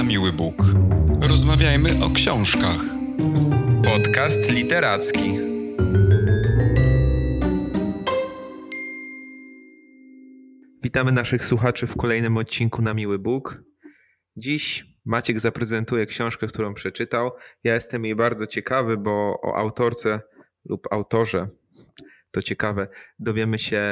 na miły Bóg. Rozmawiajmy o książkach. Podcast literacki. Witamy naszych słuchaczy w kolejnym odcinku na miły Bóg. Dziś Maciek zaprezentuje książkę, którą przeczytał. Ja jestem jej bardzo ciekawy, bo o autorce lub autorze to ciekawe, dowiemy się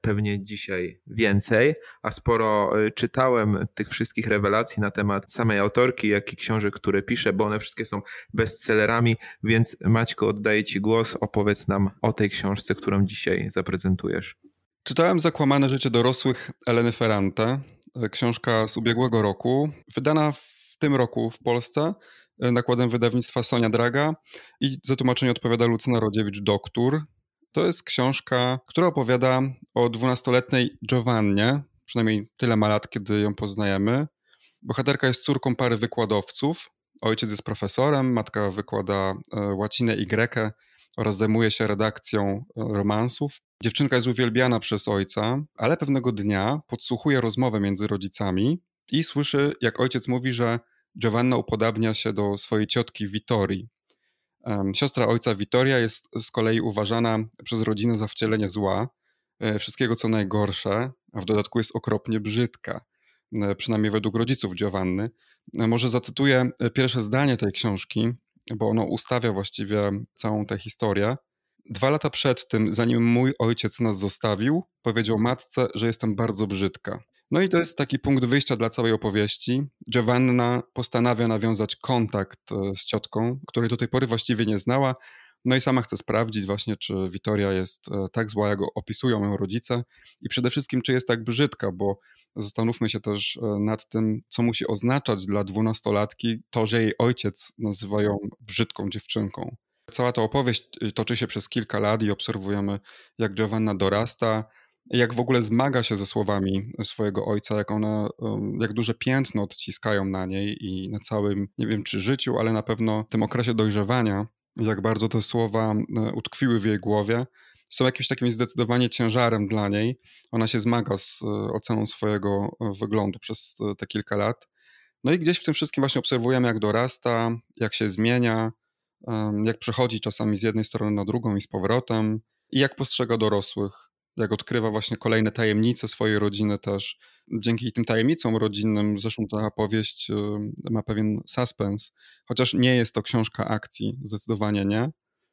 pewnie dzisiaj więcej, a sporo y, czytałem tych wszystkich rewelacji na temat samej autorki, jak i książek, które pisze, bo one wszystkie są bestsellerami, więc Maćko, oddaję Ci głos, opowiedz nam o tej książce, którą dzisiaj zaprezentujesz. Czytałem Zakłamane życie dorosłych Eleny Ferrante, y, książka z ubiegłego roku, wydana w tym roku w Polsce y, nakładem wydawnictwa Sonia Draga i za tłumaczenie odpowiada Lucyna Rodziewicz-Doktor. To jest książka, która opowiada o dwunastoletniej Giovannie, przynajmniej tyle ma lat, kiedy ją poznajemy. Bohaterka jest córką pary wykładowców. Ojciec jest profesorem, matka wykłada e, łacinę i grekę oraz zajmuje się redakcją e, romansów. Dziewczynka jest uwielbiana przez ojca, ale pewnego dnia podsłuchuje rozmowę między rodzicami i słyszy, jak ojciec mówi, że Giovanna upodabnia się do swojej ciotki Vittorii, Siostra ojca Witoria jest z kolei uważana przez rodzinę za wcielenie zła, e, wszystkiego co najgorsze, a w dodatku jest okropnie brzydka, e, przynajmniej według rodziców Giovanny. E, może zacytuję pierwsze zdanie tej książki, bo ono ustawia właściwie całą tę historię. Dwa lata przed tym, zanim mój ojciec nas zostawił, powiedział matce, że jestem bardzo brzydka. No i to jest taki punkt wyjścia dla całej opowieści. Giovanna postanawia nawiązać kontakt e, z ciotką, której do tej pory właściwie nie znała. No i sama chce sprawdzić właśnie, czy Witoria jest e, tak zła, jak opisują ją rodzice i przede wszystkim, czy jest tak brzydka, bo zastanówmy się też e, nad tym, co musi oznaczać dla dwunastolatki to, że jej ojciec nazywa ją brzydką dziewczynką. Cała ta opowieść toczy się przez kilka lat i obserwujemy, jak Giovanna dorasta, jak w ogóle zmaga się ze słowami swojego ojca, jak one, jak duże piętno odciskają na niej i na całym, nie wiem czy życiu, ale na pewno tym okresie dojrzewania, jak bardzo te słowa utkwiły w jej głowie, są jakimś takim zdecydowanie ciężarem dla niej. Ona się zmaga z e, oceną swojego e, wyglądu przez e, te kilka lat. No i gdzieś w tym wszystkim właśnie obserwujemy, jak dorasta, jak się zmienia, jak przechodzi czasami z jednej strony na drugą i z powrotem, i jak postrzega dorosłych jak odkrywa właśnie kolejne tajemnice swojej rodziny też. Dzięki tym tajemnicom rodzinnym, zresztą ta powieść y, ma pewien suspens, chociaż nie jest to książka akcji, zdecydowanie nie.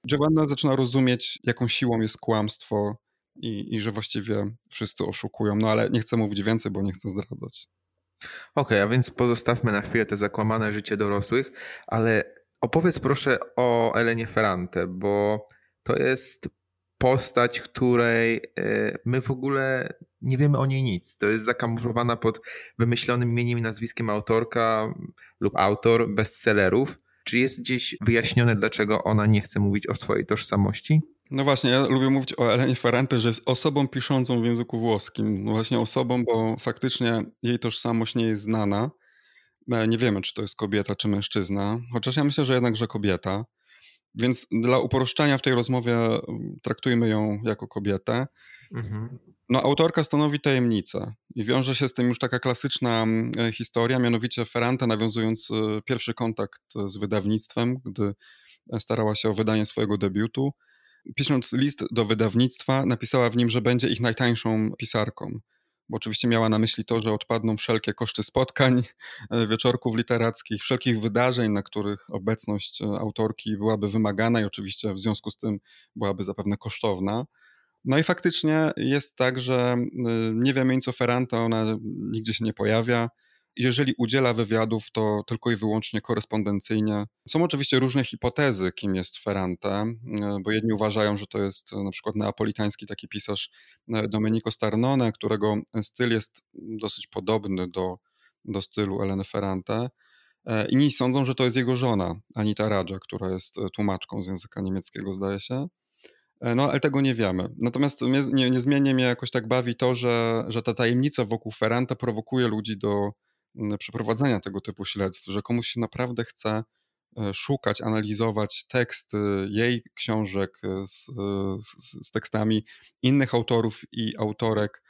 Giovanna zaczyna rozumieć, jaką siłą jest kłamstwo i, i że właściwie wszyscy oszukują. No ale nie chcę mówić więcej, bo nie chcę zdradzać. Okej, okay, a więc pozostawmy na chwilę te zakłamane życie dorosłych, ale opowiedz proszę o Elenie Ferrante, bo to jest postać, której e, my w ogóle nie wiemy o niej nic. To jest zakamuflowana pod wymyślonym imieniem i nazwiskiem autorka lub autor bestsellerów. Czy jest gdzieś wyjaśnione, dlaczego ona nie chce mówić o swojej tożsamości? No właśnie, ja lubię mówić o Elenie Ferrante, że jest osobą piszącą w języku włoskim. No właśnie osobą, bo faktycznie jej tożsamość nie jest znana. E, nie wiemy, czy to jest kobieta, czy mężczyzna. Chociaż ja myślę, że jednak, że kobieta. Więc dla uproszczenia w tej rozmowie mm, traktujmy ją jako kobietę. Mhm. No, autorka stanowi tajemnicę i wiąże się z tym już taka klasyczna mm, e, historia, mianowicie Ferrante nawiązując e, pierwszy kontakt z wydawnictwem, gdy e, starała się o wydanie swojego debiutu. Pisząc list do wydawnictwa, napisała w nim, że będzie ich najtańszą pisarką oczywiście miała na myśli to, że odpadną wszelkie koszty spotkań, e, wieczorków literackich, wszelkich wydarzeń, na których obecność e, autorki byłaby wymagana i oczywiście w związku z tym byłaby zapewne kosztowna. No i faktycznie jest tak, że e, nie wiemy nic o Ferrante, ona nigdzie się nie pojawia jeżeli udziela wywiadów, to tylko i wyłącznie korespondencyjnie. Są oczywiście różne hipotezy, kim jest Ferrante, e, bo jedni uważają, że to jest e, na przykład neapolitański taki pisarz e, Domenico Starnone, którego styl jest dosyć podobny do, do stylu Eleny Ferrante. Inni sądzą, że to jest jego żona, Anita Radża, która jest tłumaczką z języka niemieckiego, zdaje się. No, ale tego nie wiemy. Natomiast nie, niezmiennie mnie jakoś tak bawi to, że, że ta tajemnica wokół Ferrante prowokuje ludzi do, przeprowadzenia tego typu śledztw, że komuś się naprawdę chce e, szukać, analizować teksty jej książek e, z, z, z, tekstami innych autorów i autorek.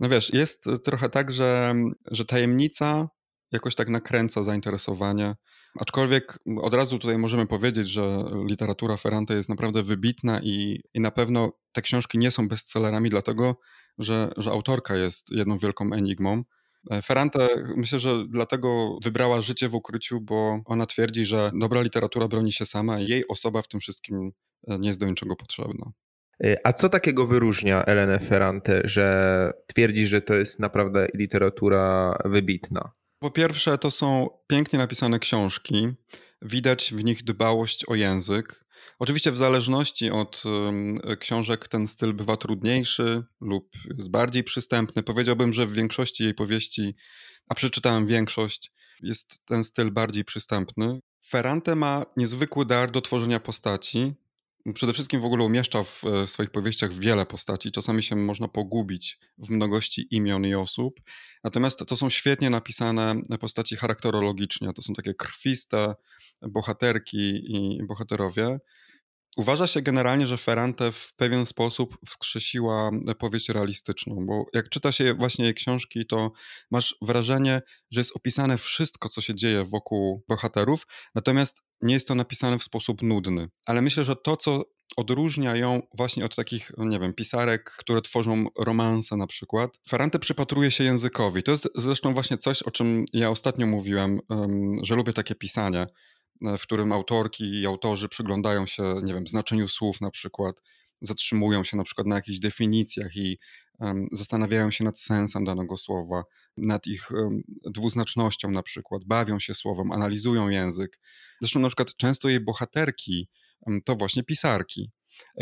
No wiesz, jest trochę tak, że, że tajemnica jakoś tak nakręca zainteresowanie. Aczkolwiek od razu tutaj możemy powiedzieć, że literatura Ferrante jest naprawdę wybitna i, i na pewno te książki nie są bestsellerami, dlatego że, że autorka jest jedną wielką enigmą. E, Ferrante myślę, że dlatego wybrała życie w ukryciu, bo ona twierdzi, że dobra literatura broni się sama i jej osoba w tym wszystkim e, nie jest do niczego potrzebna. E, a co takiego wyróżnia Elenę Ferrante, że twierdzi, że to jest naprawdę literatura wybitna? Po pierwsze, to są pięknie napisane książki. Widać w nich dbałość o język. Oczywiście w zależności od książek ten styl bywa trudniejszy lub jest bardziej przystępny. Powiedziałbym, że w większości jej powieści, a przeczytałem większość, jest ten styl bardziej przystępny. Ferrante ma niezwykły dar do tworzenia postaci. Przede wszystkim w ogóle umieszcza w swoich powieściach wiele postaci. Czasami się można pogubić w mnogości imion i osób. Natomiast to są świetnie napisane postaci charakterologicznie. To są takie krwiste bohaterki i bohaterowie. Uważa się generalnie, że Ferrante w pewien sposób wskrzesiła powieść realistyczną, bo jak czyta się właśnie jej książki, to masz wrażenie, że jest opisane wszystko, co się dzieje wokół bohaterów, natomiast nie jest to napisane w sposób nudny. Ale myślę, że to, co odróżnia ją właśnie od takich, nie wiem, pisarek, które tworzą romanse na przykład. Ferrante przypatruje się językowi. To jest zresztą właśnie coś, o czym ja ostatnio mówiłem, że lubię takie pisanie w którym autorki i autorzy przyglądają się, nie wiem, znaczeniu słów na przykład, zatrzymują się na przykład na jakichś definicjach i um, zastanawiają się nad sensem danego słowa, nad ich um, dwuznacznością na przykład, bawią się słowem, analizują język. Zresztą na przykład często jej bohaterki um, to właśnie pisarki.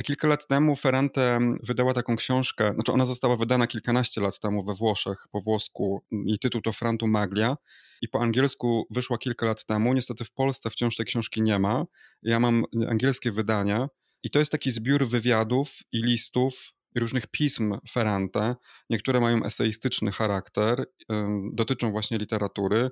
Kilka lat temu Ferrante wydała taką książkę, znaczy ona została wydana kilkanaście lat temu we Włoszech, po włosku. Jej tytuł to Frantu Maglia i po angielsku wyszła kilka lat temu. Niestety w Polsce wciąż tej książki nie ma. Ja mam angielskie wydanie i to jest taki zbiór wywiadów i listów i różnych pism Ferrante. Niektóre mają eseistyczny charakter, dotyczą właśnie literatury,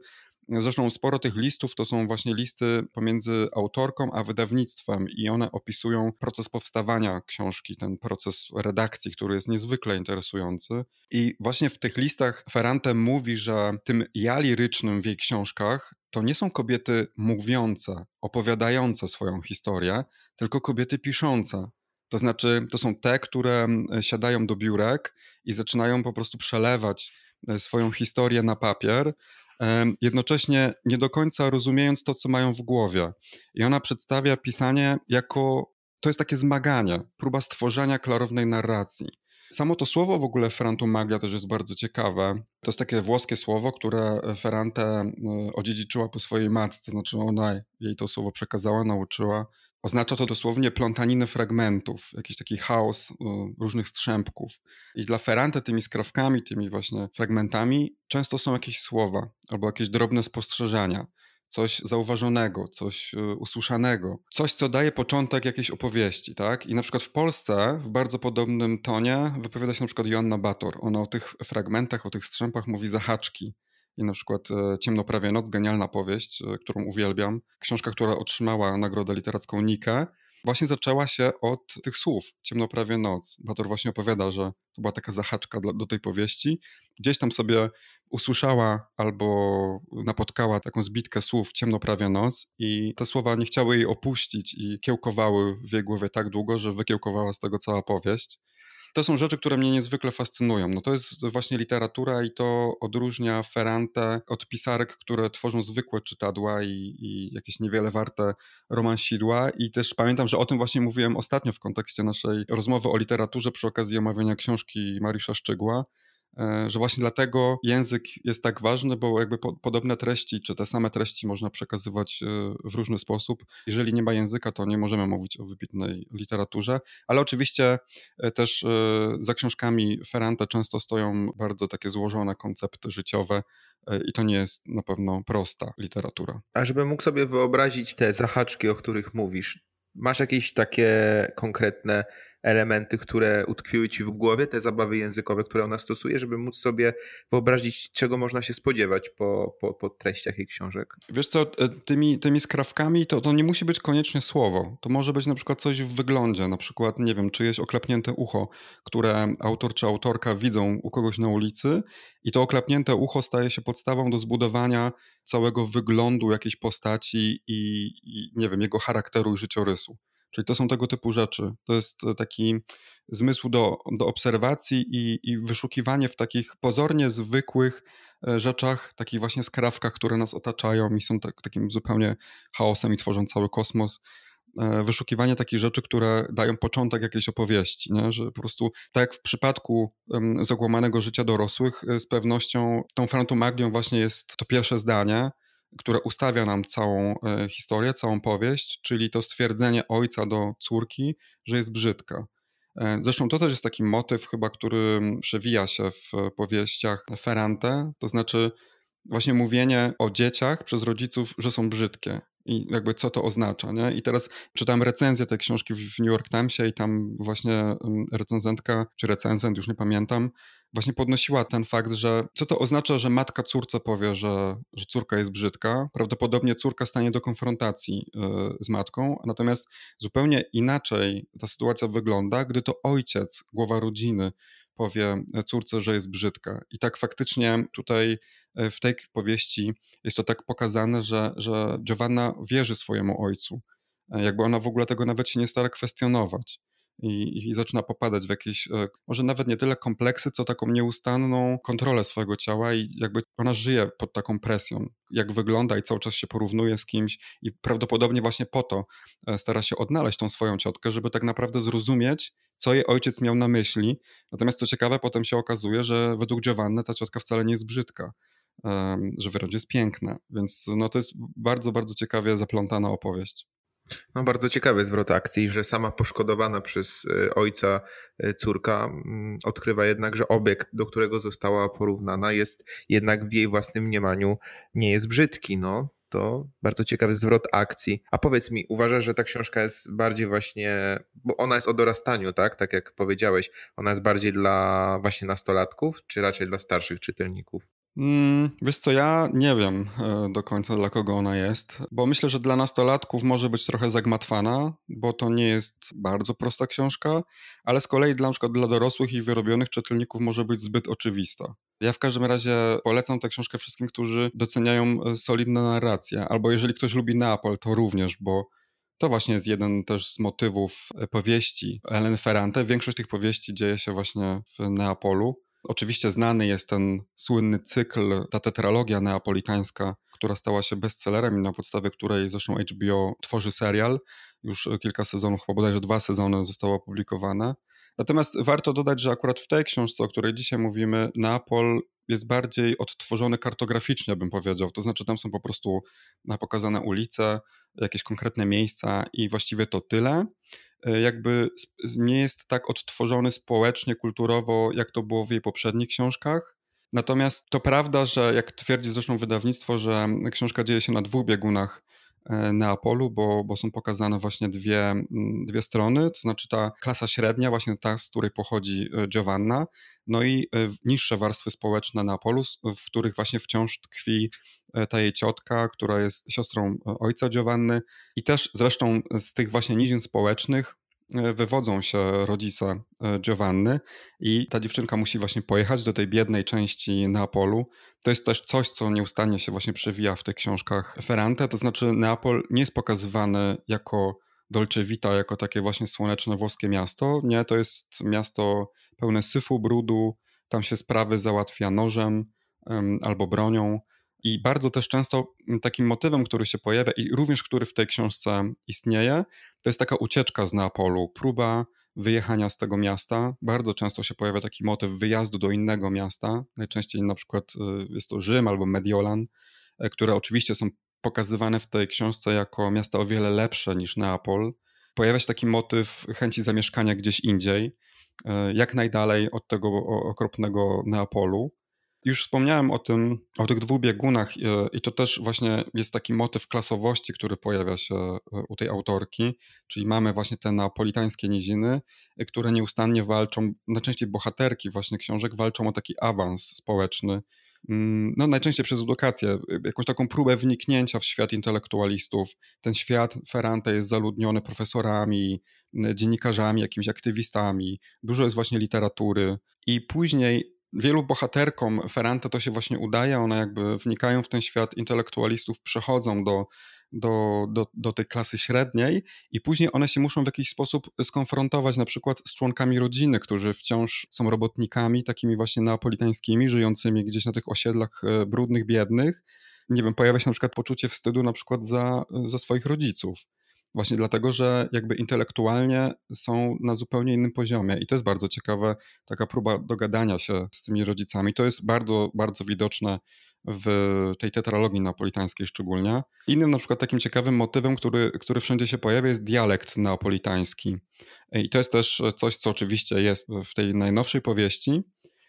Zresztą sporo tych listów to są właśnie listy pomiędzy autorką a wydawnictwem i one opisują proces powstawania książki, ten proces redakcji, który jest niezwykle interesujący. I właśnie w tych listach Ferrante mówi, że tym ja lirycznym w jej książkach to nie są kobiety mówiące, opowiadające swoją historię, tylko kobiety piszące. To znaczy, to są te, które siadają do biurek i zaczynają po prostu przelewać e, swoją historię na papier, jednocześnie nie do końca rozumiejąc to, co mają w głowie. I ona przedstawia pisanie jako to jest takie zmaganie, próba stworzenia klarownej narracji. Samo to słowo w ogóle Maglia też jest bardzo ciekawe. To jest takie włoskie słowo, które Ferrante e, odziedziczyła po swojej matce, znaczy ona jej to słowo przekazała, nauczyła. Oznacza to dosłownie plątaninę fragmentów, jakiś taki chaos y, różnych strzępków. I dla Ferrante tymi skrawkami, tymi właśnie fragmentami często są jakieś słowa albo jakieś drobne spostrzeżenia, coś zauważonego, coś y, usłyszanego, coś, co daje początek jakiejś opowieści, tak? I na przykład w Polsce w bardzo podobnym tonie wypowiada się na przykład Joanna Bator. Ona o tych fragmentach, o tych strzępach mówi zahaczki i na przykład e, Ciemno prawie noc, genialna powieść, e, którą uwielbiam. Książka, która otrzymała nagrodę literacką Nikę, właśnie zaczęła się od tych słów Ciemno prawie noc. Bator właśnie opowiada, że to była taka zahaczka do tej powieści. Gdzieś tam sobie usłyszała albo napotkała taką zbitkę słów Ciemno prawie noc i te słowa nie chciały jej opuścić i kiełkowały w jej głowie tak długo, że wykiełkowała z tego cała powieść to są rzeczy, które mnie niezwykle fascynują. No to jest właśnie literatura i to odróżnia Ferrante od pisarek, które tworzą zwykłe czytadła i, i jakieś niewiele warte romansidła. I też pamiętam, że o tym właśnie mówiłem ostatnio w kontekście naszej rozmowy o literaturze przy okazji omawiania książki Mariusza Szczygła, że właśnie dlatego język jest tak ważny, bo jakby po, podobne treści, czy te same treści można przekazywać e, w różny sposób. Jeżeli nie ma języka, to nie możemy mówić o wybitnej literaturze, ale oczywiście e, też za książkami Ferrante często stoją bardzo takie złożone koncepty życiowe i to nie jest na pewno prosta literatura. A żeby mógł sobie wyobrazić te zahaczki, o których mówisz, masz jakieś takie konkretne elementy, które utkwiły ci w głowie, te zabawy językowe, które ona stosuje, żeby móc sobie wyobrazić, czego można się spodziewać po, po, po treściach jej książek? Wiesz co, e, tymi, tymi skrawkami to, to nie musi być koniecznie słowo. To może być na przykład coś w wyglądzie, na przykład, nie wiem, czyjeś oklepnięte ucho, które autor czy autorka widzą u kogoś na ulicy i to oklepnięte ucho staje się podstawą do zbudowania całego wyglądu jakiejś postaci i, i nie wiem, jego charakteru i życiorysu. Czyli to są tego typu rzeczy. To jest e, taki zmysł do, do obserwacji i, i wyszukiwanie w takich pozornie zwykłych e, rzeczach, takich właśnie skrawkach, które nas otaczają i są tak, takim zupełnie chaosem i tworzą cały kosmos. E, wyszukiwanie takich rzeczy, które dają początek jakiejś opowieści, nie? że po prostu tak jak w przypadku zagłamanego życia dorosłych, z pewnością tą fantomagią właśnie jest to pierwsze zdanie, które ustawia nam całą e, historię, całą powieść, czyli to stwierdzenie ojca do córki, że jest brzydka. E, zresztą to też jest taki motyw chyba, który przewija się w powieściach Ferrante, to znaczy właśnie mówienie o dzieciach przez rodziców, że są brzydkie i jakby co to oznacza, nie? I teraz czytałem recenzję tej książki w New York Timesie i tam właśnie recenzentka, czy recenzent, już nie pamiętam, właśnie podnosiła ten fakt, że co to oznacza, że matka córce powie, że, że córka jest brzydka. Prawdopodobnie córka stanie do konfrontacji y, z matką, natomiast zupełnie inaczej ta sytuacja wygląda, gdy to ojciec, głowa rodziny, powie córce, że jest brzydka. I tak faktycznie tutaj e, w tej powieści jest to tak pokazane, że, że Giovanna wierzy swojemu ojcu. E, jakby ona w ogóle tego nawet się nie stara kwestionować i, i zaczyna popadać w jakieś, e, może nawet nie tyle kompleksy, co taką nieustanną kontrolę swojego ciała i jakby ona żyje pod taką presją, jak wygląda i cały czas się porównuje z kimś i prawdopodobnie właśnie po to e, stara się odnaleźć tą swoją ciotkę, żeby tak naprawdę zrozumieć, co jej ojciec miał na myśli. Natomiast co ciekawe, potem się okazuje, że według Giovanny ta ciotka wcale nie jest brzydka że wręcz jest piękna. Więc no, to jest bardzo, bardzo ciekawie zaplątana opowieść. No, bardzo ciekawy zwrot akcji, że sama poszkodowana przez e, ojca e, córka odkrywa jednak, że obiekt, do którego została porównana, jest jednak w jej własnym mniemaniu nie jest brzydki. No, to bardzo ciekawy zwrot akcji. A powiedz mi, uważasz, że ta książka jest bardziej właśnie, bo ona jest o dorastaniu, tak? Tak jak powiedziałeś, ona jest bardziej dla właśnie nastolatków, czy raczej dla starszych czytelników? Mm, wiesz co, ja nie wiem e, do końca dla kogo ona jest, bo myślę, że dla nastolatków może być trochę zagmatwana, bo to nie jest bardzo prosta książka, ale z kolei dla, na przykład dla dorosłych i wyrobionych czytelników może być zbyt oczywista. Ja w każdym razie polecam tę książkę wszystkim, którzy doceniają e, solidne narracje, albo jeżeli ktoś lubi Neapol, to również, bo to właśnie jest jeden też z motywów e, powieści Ellen Ferrante. Większość tych powieści dzieje się właśnie w Neapolu. Oczywiście znany jest ten słynny cykl, ta tetralogia neapolitańska, która stała się bestsellerem i na podstawie której zresztą HBO tworzy serial. Już kilka sezonów, chyba bodajże dwa sezony zostało opublikowane. Natomiast warto dodać, że akurat w tej książce, o której dzisiaj mówimy, Neapol jest bardziej odtworzony kartograficznie, bym powiedział. To znaczy, tam są po prostu pokazane ulice, jakieś konkretne miejsca i właściwie to tyle. E, jakby nie jest tak odtworzony społecznie, kulturowo, jak to było w jej poprzednich książkach. Natomiast to prawda, że jak twierdzi zresztą wydawnictwo, że książka dzieje się na dwóch biegunach Neapolu, bo, bo są pokazane właśnie dwie, dwie strony, to znaczy ta klasa średnia, właśnie ta, z której pochodzi e, Giovanna, no i niższe warstwy społeczne Neapolu, w których właśnie wciąż tkwi ta jej ciotka, która jest siostrą ojca Giovanny i też zresztą z tych właśnie nizin społecznych E, wywodzą się rodzice e, Giovanny i ta dziewczynka musi właśnie pojechać do tej biednej części Neapolu. To jest też coś, co nieustannie się właśnie przewija w tych książkach Ferrante, to znaczy Neapol nie jest pokazywany jako Dolce Vita, jako takie właśnie słoneczne włoskie miasto. Nie, to jest miasto pełne syfu, brudu, tam się sprawy załatwia nożem albo bronią. I bardzo też często takim motywem, który się pojawia i również który w tej książce istnieje, to jest taka ucieczka z Neapolu, próba wyjechania z tego miasta. Bardzo często się pojawia taki motyw wyjazdu do innego miasta. Najczęściej na przykład y, jest to Rzym albo Mediolan, e, które oczywiście są pokazywane w tej książce jako miasta o wiele lepsze niż Neapol. Pojawia się taki motyw chęci zamieszkania gdzieś indziej, e, jak najdalej od tego okropnego Neapolu. Już wspomniałem o tym, o tych dwóch biegunach e, i to też właśnie jest taki motyw klasowości, który pojawia się e, u tej autorki, czyli mamy właśnie te neapolitańskie niziny, e, które nieustannie walczą, najczęściej bohaterki właśnie książek walczą o taki awans społeczny, mm, no najczęściej przez edukację, jakąś taką próbę wniknięcia w świat intelektualistów. Ten świat Ferrante jest zaludniony profesorami, dziennikarzami, jakimiś aktywistami, dużo jest właśnie literatury. I później wielu bohaterkom Ferrante to się właśnie udaje, one jakby wnikają w ten świat intelektualistów, przechodzą do, do, do, do tej klasy średniej i później one się muszą w jakiś sposób skonfrontować na przykład z członkami rodziny, którzy wciąż są robotnikami, takimi właśnie neapolitańskimi, żyjącymi gdzieś na tych osiedlach e, brudnych, biednych. Nie wiem, pojawia się na przykład poczucie wstydu na przykład za, za swoich rodziców. Właśnie dlatego, że jakby intelektualnie są na zupełnie innym poziomie i to jest bardzo ciekawe, taka próba dogadania się z tymi rodzicami. To jest bardzo, bardzo widoczne w tej tetralogii napolitańskiej szczególnie. Innym na przykład takim ciekawym motywem, który, który wszędzie się pojawia jest dialekt neapolitański. I to jest też coś, co oczywiście jest w tej najnowszej powieści.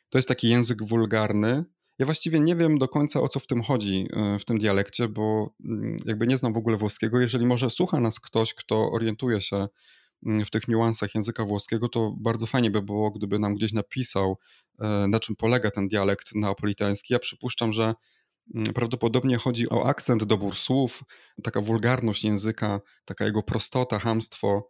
To jest taki język wulgarny, ja właściwie nie wiem do końca o co w tym chodzi, e, w tym dialekcie, bo mm, jakby nie znam w ogóle włoskiego. Jeżeli może słucha nas ktoś, kto orientuje się mm, w tych niuansach języka włoskiego, to bardzo fajnie by było, gdyby nam gdzieś napisał, e, na czym polega ten dialekt neapolitański. Ja przypuszczam, że mm, prawdopodobnie chodzi o akcent, dobór słów, taka wulgarność języka, taka jego prostota, hamstwo.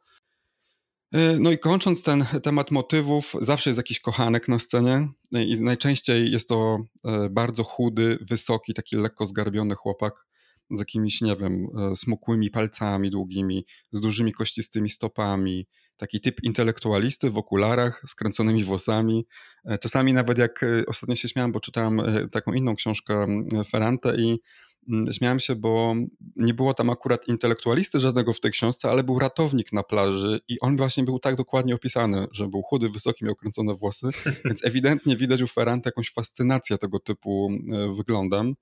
E, no i kończąc ten temat motywów, zawsze jest jakiś kochanek na scenie i najczęściej jest to e, bardzo chudy, wysoki, taki lekko zgarbiony chłopak z jakimiś, nie wiem, e, smukłymi palcami długimi, z dużymi kościstymi stopami, taki typ intelektualisty w okularach, skręconymi włosami. Czasami nawet jak ostatnio się śmiałem, bo czytałem taką inną książkę Ferrante i Mm, śmiałem się, bo nie było tam akurat intelektualisty żadnego w tej książce, ale był ratownik na plaży i on właśnie był tak dokładnie opisany, że był chudy, wysoki, miał kręcone włosy, więc ewidentnie widać u Ferrante jakąś fascynację tego typu e, wyglądem.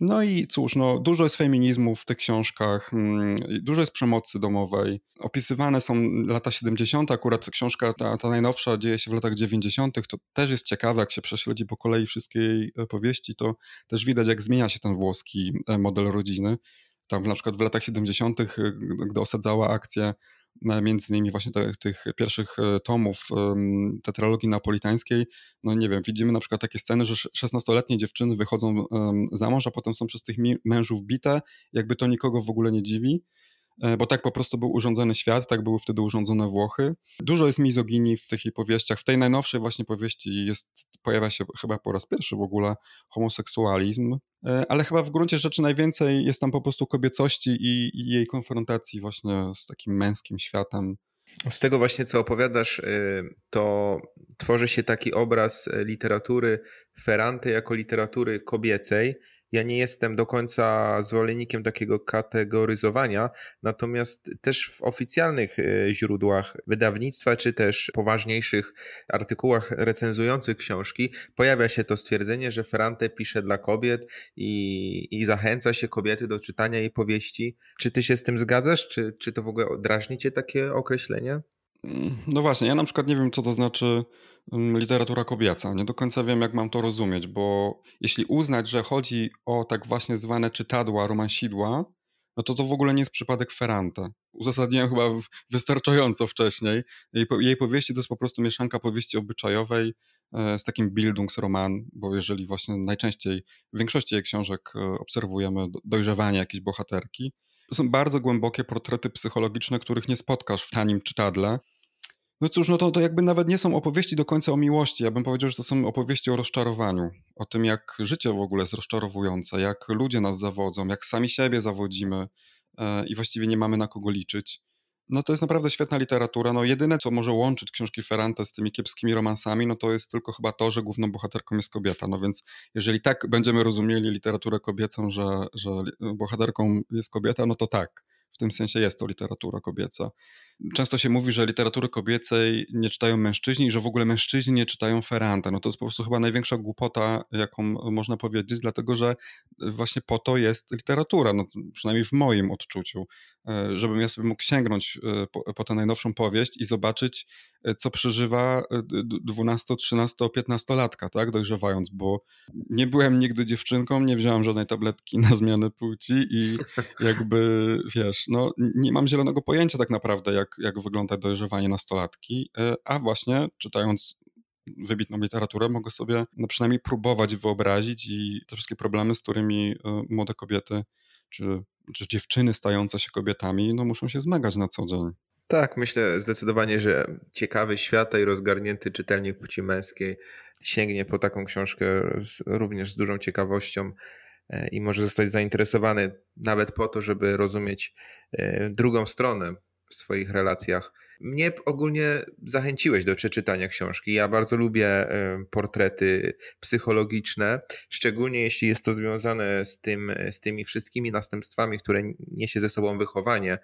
No i cóż, no, dużo jest feminizmu w tych książkach, mm, dużo jest przemocy domowej. Opisywane są lata 70., akurat książka ta, ta najnowsza dzieje się w latach 90., to też jest ciekawe, jak się prześledzi po kolei wszystkie jej e, powieści, to też widać, jak zmienia się ten włoski e, model rodziny. Tam na przykład w latach 70., e, gdy osadzała akcję między innymi właśnie tych, tych pierwszych e, tomów tetralogii napolitańskiej, no nie wiem, widzimy na przykład takie sceny, że 16-letnie dziewczyny wychodzą za mąż, a potem są przez tych mężów bite, jakby to nikogo w ogóle nie dziwi. E, bo tak po prostu był urządzony świat, tak były wtedy urządzone Włochy. Dużo jest mizoginii w tych jej powieściach. W tej najnowszej właśnie powieści jest, pojawia się chyba po raz pierwszy w ogóle homoseksualizm, e, ale chyba w gruncie rzeczy najwięcej jest tam po prostu kobiecości i, i jej konfrontacji właśnie z takim męskim światem. Z tego właśnie, co opowiadasz, y, to tworzy się taki obraz literatury Ferrante jako literatury kobiecej, ja nie jestem do końca zwolennikiem takiego kategoryzowania, natomiast też w oficjalnych e, źródłach wydawnictwa, czy też poważniejszych artykułach recenzujących książki pojawia się to stwierdzenie, że Ferrante pisze dla kobiet i, i zachęca się kobiety do czytania jej powieści. Czy ty się z tym zgadzasz? Czy, czy to w ogóle drażni cię takie określenie? No właśnie, ja na przykład nie wiem, co to znaczy literatura kobieca. Nie do końca wiem, jak mam to rozumieć, bo jeśli uznać, że chodzi o tak właśnie zwane czytadła, romansidła, no to to w ogóle nie jest przypadek Ferrante. Uzasadniłem chyba wystarczająco wcześniej. Jej, jej powieści to jest po prostu mieszanka powieści obyczajowej e, z takim Bildungsroman, bo jeżeli właśnie najczęściej w większości jej książek e, obserwujemy dojrzewanie jakiejś bohaterki, to są bardzo głębokie portrety psychologiczne, których nie spotkasz w tanim czytadle. No cóż, no to, to jakby nawet nie są opowieści do końca o miłości. Ja bym powiedział, że to są opowieści o rozczarowaniu. O tym, jak życie w ogóle jest rozczarowujące, jak ludzie nas zawodzą, jak sami siebie zawodzimy e, i właściwie nie mamy na kogo liczyć. No to jest naprawdę świetna literatura. No jedyne, co może łączyć książki Ferrante z tymi kiepskimi romansami, no to jest tylko chyba to, że główną bohaterką jest kobieta. No więc jeżeli tak będziemy rozumieli literaturę kobiecą, że, że bohaterką jest kobieta, no to tak. W tym sensie jest to literatura kobieca. Często się mówi, że literatury kobiecej nie czytają mężczyźni i że w ogóle mężczyźni nie czytają Ferrante. No to jest po prostu chyba największa głupota, jaką można powiedzieć, dlatego że właśnie po to jest literatura, no, przynajmniej w moim odczuciu, e, żebym ja sobie mógł sięgnąć e, po, po tę najnowszą powieść i zobaczyć, e, co przeżywa 12, 13, 15 latka, tak, dojrzewając, bo nie byłem nigdy dziewczynką, nie wziąłem żadnej tabletki na zmianę płci i jakby, wiesz, no nie mam zielonego pojęcia tak naprawdę, jak, jak wygląda dojrzewanie nastolatki, a właśnie czytając wybitną literaturę, mogę sobie no przynajmniej próbować wyobrazić i te wszystkie problemy, z którymi młode kobiety czy, czy dziewczyny stające się kobietami, no muszą się zmagać na co dzień. Tak, myślę zdecydowanie, że ciekawy świata i rozgarnięty czytelnik płci męskiej sięgnie po taką książkę również z dużą ciekawością e, i może zostać zainteresowany nawet po to, żeby rozumieć e, drugą stronę w swoich relacjach. Mnie ogólnie zachęciłeś do przeczytania książki. Ja bardzo lubię e, portrety psychologiczne, szczególnie jeśli jest to związane z, tym, z tymi wszystkimi następstwami, które niesie ze sobą wychowanie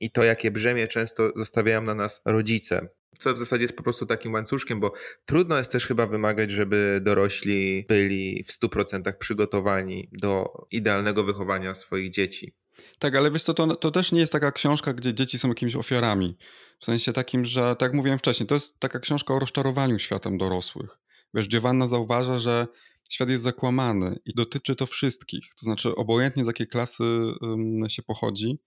i to, jakie brzemię często zostawiają na nas rodzice. Co w zasadzie jest po prostu takim łańcuszkiem, bo trudno jest też chyba wymagać, żeby dorośli byli w 100% przygotowani do idealnego wychowania swoich dzieci. Tak, ale wiesz co, to, to też nie jest taka książka, gdzie dzieci są jakimiś ofiarami. W sensie takim, że, tak jak mówiłem wcześniej, to jest taka książka o rozczarowaniu światem dorosłych. Wiesz, Giovanna zauważa, że świat jest zakłamany i dotyczy to wszystkich. To znaczy, obojętnie z jakiej klasy um, się pochodzi,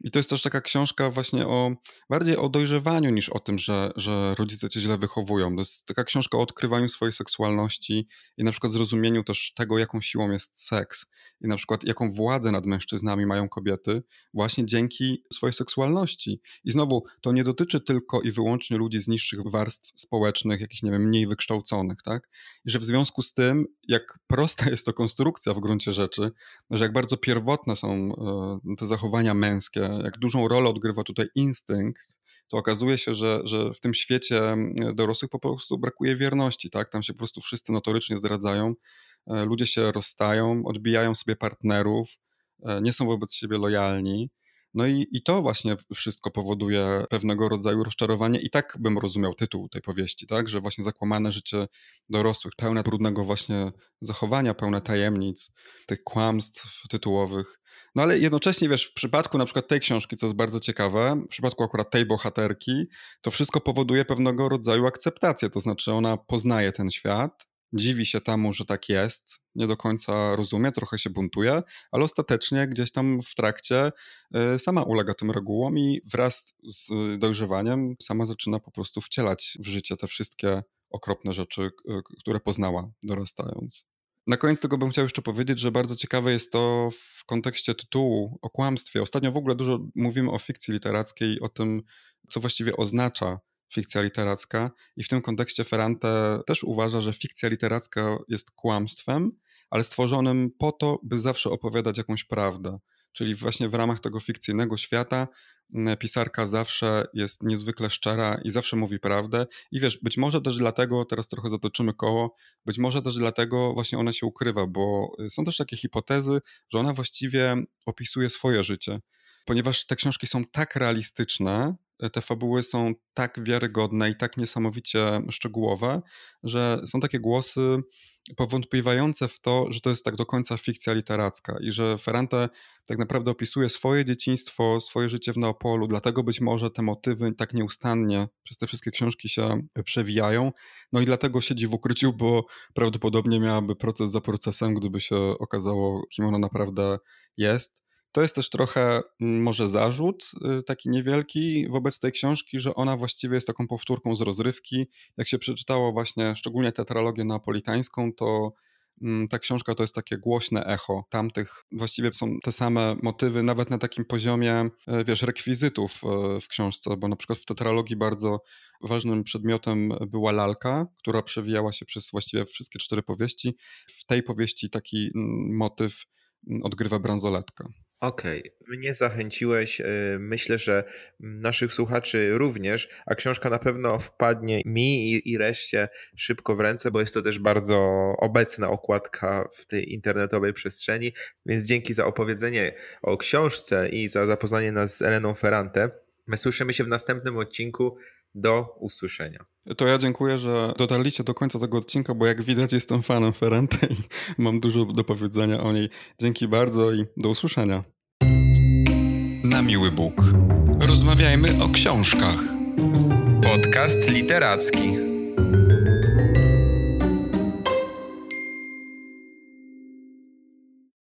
i to jest też taka książka właśnie o bardziej o dojrzewaniu niż o tym, że, że rodzice cię źle wychowują. To jest taka książka o odkrywaniu swojej seksualności i na przykład zrozumieniu też tego, jaką siłą jest seks i na przykład jaką władzę nad mężczyznami mają kobiety właśnie dzięki swojej seksualności. I znowu, to nie dotyczy tylko i wyłącznie ludzi z niższych warstw społecznych, jakichś, nie wiem, mniej wykształconych, tak? I że w związku z tym, jak prosta jest to konstrukcja w gruncie rzeczy, że jak bardzo pierwotne są e, te zachowania męskie, jak dużą rolę odgrywa tutaj instynkt, to okazuje się, że, że w tym świecie dorosłych po prostu brakuje wierności, tak? Tam się po prostu wszyscy notorycznie zdradzają, e, ludzie się rozstają, odbijają sobie partnerów, e, nie są wobec siebie lojalni. No i, i to właśnie wszystko powoduje pewnego rodzaju rozczarowanie i tak bym rozumiał tytuł tej powieści, tak? Że właśnie zakłamane życie dorosłych, pełne trudnego właśnie zachowania, pełne tajemnic, tych kłamstw tytułowych. No ale jednocześnie, wiesz, w przypadku na przykład tej książki, co jest bardzo ciekawe, w przypadku akurat tej bohaterki, to wszystko powoduje pewnego rodzaju akceptację, to znaczy ona poznaje ten świat, dziwi się temu, że tak jest, nie do końca rozumie, trochę się buntuje, ale ostatecznie gdzieś tam w trakcie y, sama ulega tym regułom i wraz z dojrzewaniem sama zaczyna po prostu wcielać w życie te wszystkie okropne rzeczy, które poznała dorastając. Na koniec tego bym chciał jeszcze powiedzieć, że bardzo ciekawe jest to w kontekście tytułu o kłamstwie. Ostatnio w ogóle dużo mówimy o fikcji literackiej, o tym, co właściwie oznacza fikcja literacka, i w tym kontekście Ferrante też uważa, że fikcja literacka jest kłamstwem, ale stworzonym po to, by zawsze opowiadać jakąś prawdę. Czyli właśnie w ramach tego fikcyjnego świata pisarka zawsze jest niezwykle szczera i zawsze mówi prawdę. I wiesz, być może też dlatego, teraz trochę zatoczymy koło, być może też dlatego właśnie ona się ukrywa, bo y, są też takie hipotezy, że ona właściwie opisuje swoje życie. Ponieważ te książki są tak realistyczne, te fabuły są tak wiarygodne i tak niesamowicie szczegółowe, że są takie głosy powątpiewające w to, że to jest tak do końca fikcja literacka i że Ferrante tak naprawdę opisuje swoje dzieciństwo, swoje życie w Neapolu, dlatego być może te motywy tak nieustannie przez te wszystkie książki się przewijają. No i dlatego siedzi w ukryciu, bo prawdopodobnie miałaby proces za procesem, gdyby się okazało, kim ona naprawdę jest. To jest też trochę mm, może zarzut y, taki niewielki wobec tej książki, że ona właściwie jest taką powtórką z rozrywki. Jak się przeczytało właśnie szczególnie teatrologię neapolitańską, to mm, ta książka to jest takie głośne echo tamtych, właściwie są te same motywy, nawet na takim poziomie, e, wiesz, rekwizytów e, w książce, bo na przykład w tetralogii bardzo ważnym przedmiotem była lalka, która przewijała się przez właściwie wszystkie cztery powieści. W tej powieści taki mm, motyw odgrywa bransoletka. Okej, okay. mnie zachęciłeś. Y, myślę, że naszych słuchaczy również, a książka na pewno wpadnie mi i, i reszcie szybko w ręce, bo jest to też bardzo obecna okładka w tej internetowej przestrzeni. Więc dzięki za opowiedzenie o książce i za zapoznanie nas z Eleną Ferrante. My słyszymy się w następnym odcinku. Do usłyszenia. To ja dziękuję, że dotarliście do końca tego odcinka, bo jak widać jestem fanem Ferrante i mam dużo do powiedzenia o niej. Dzięki bardzo i do usłyszenia. Na miły Bóg. Rozmawiajmy o książkach. Podcast literacki.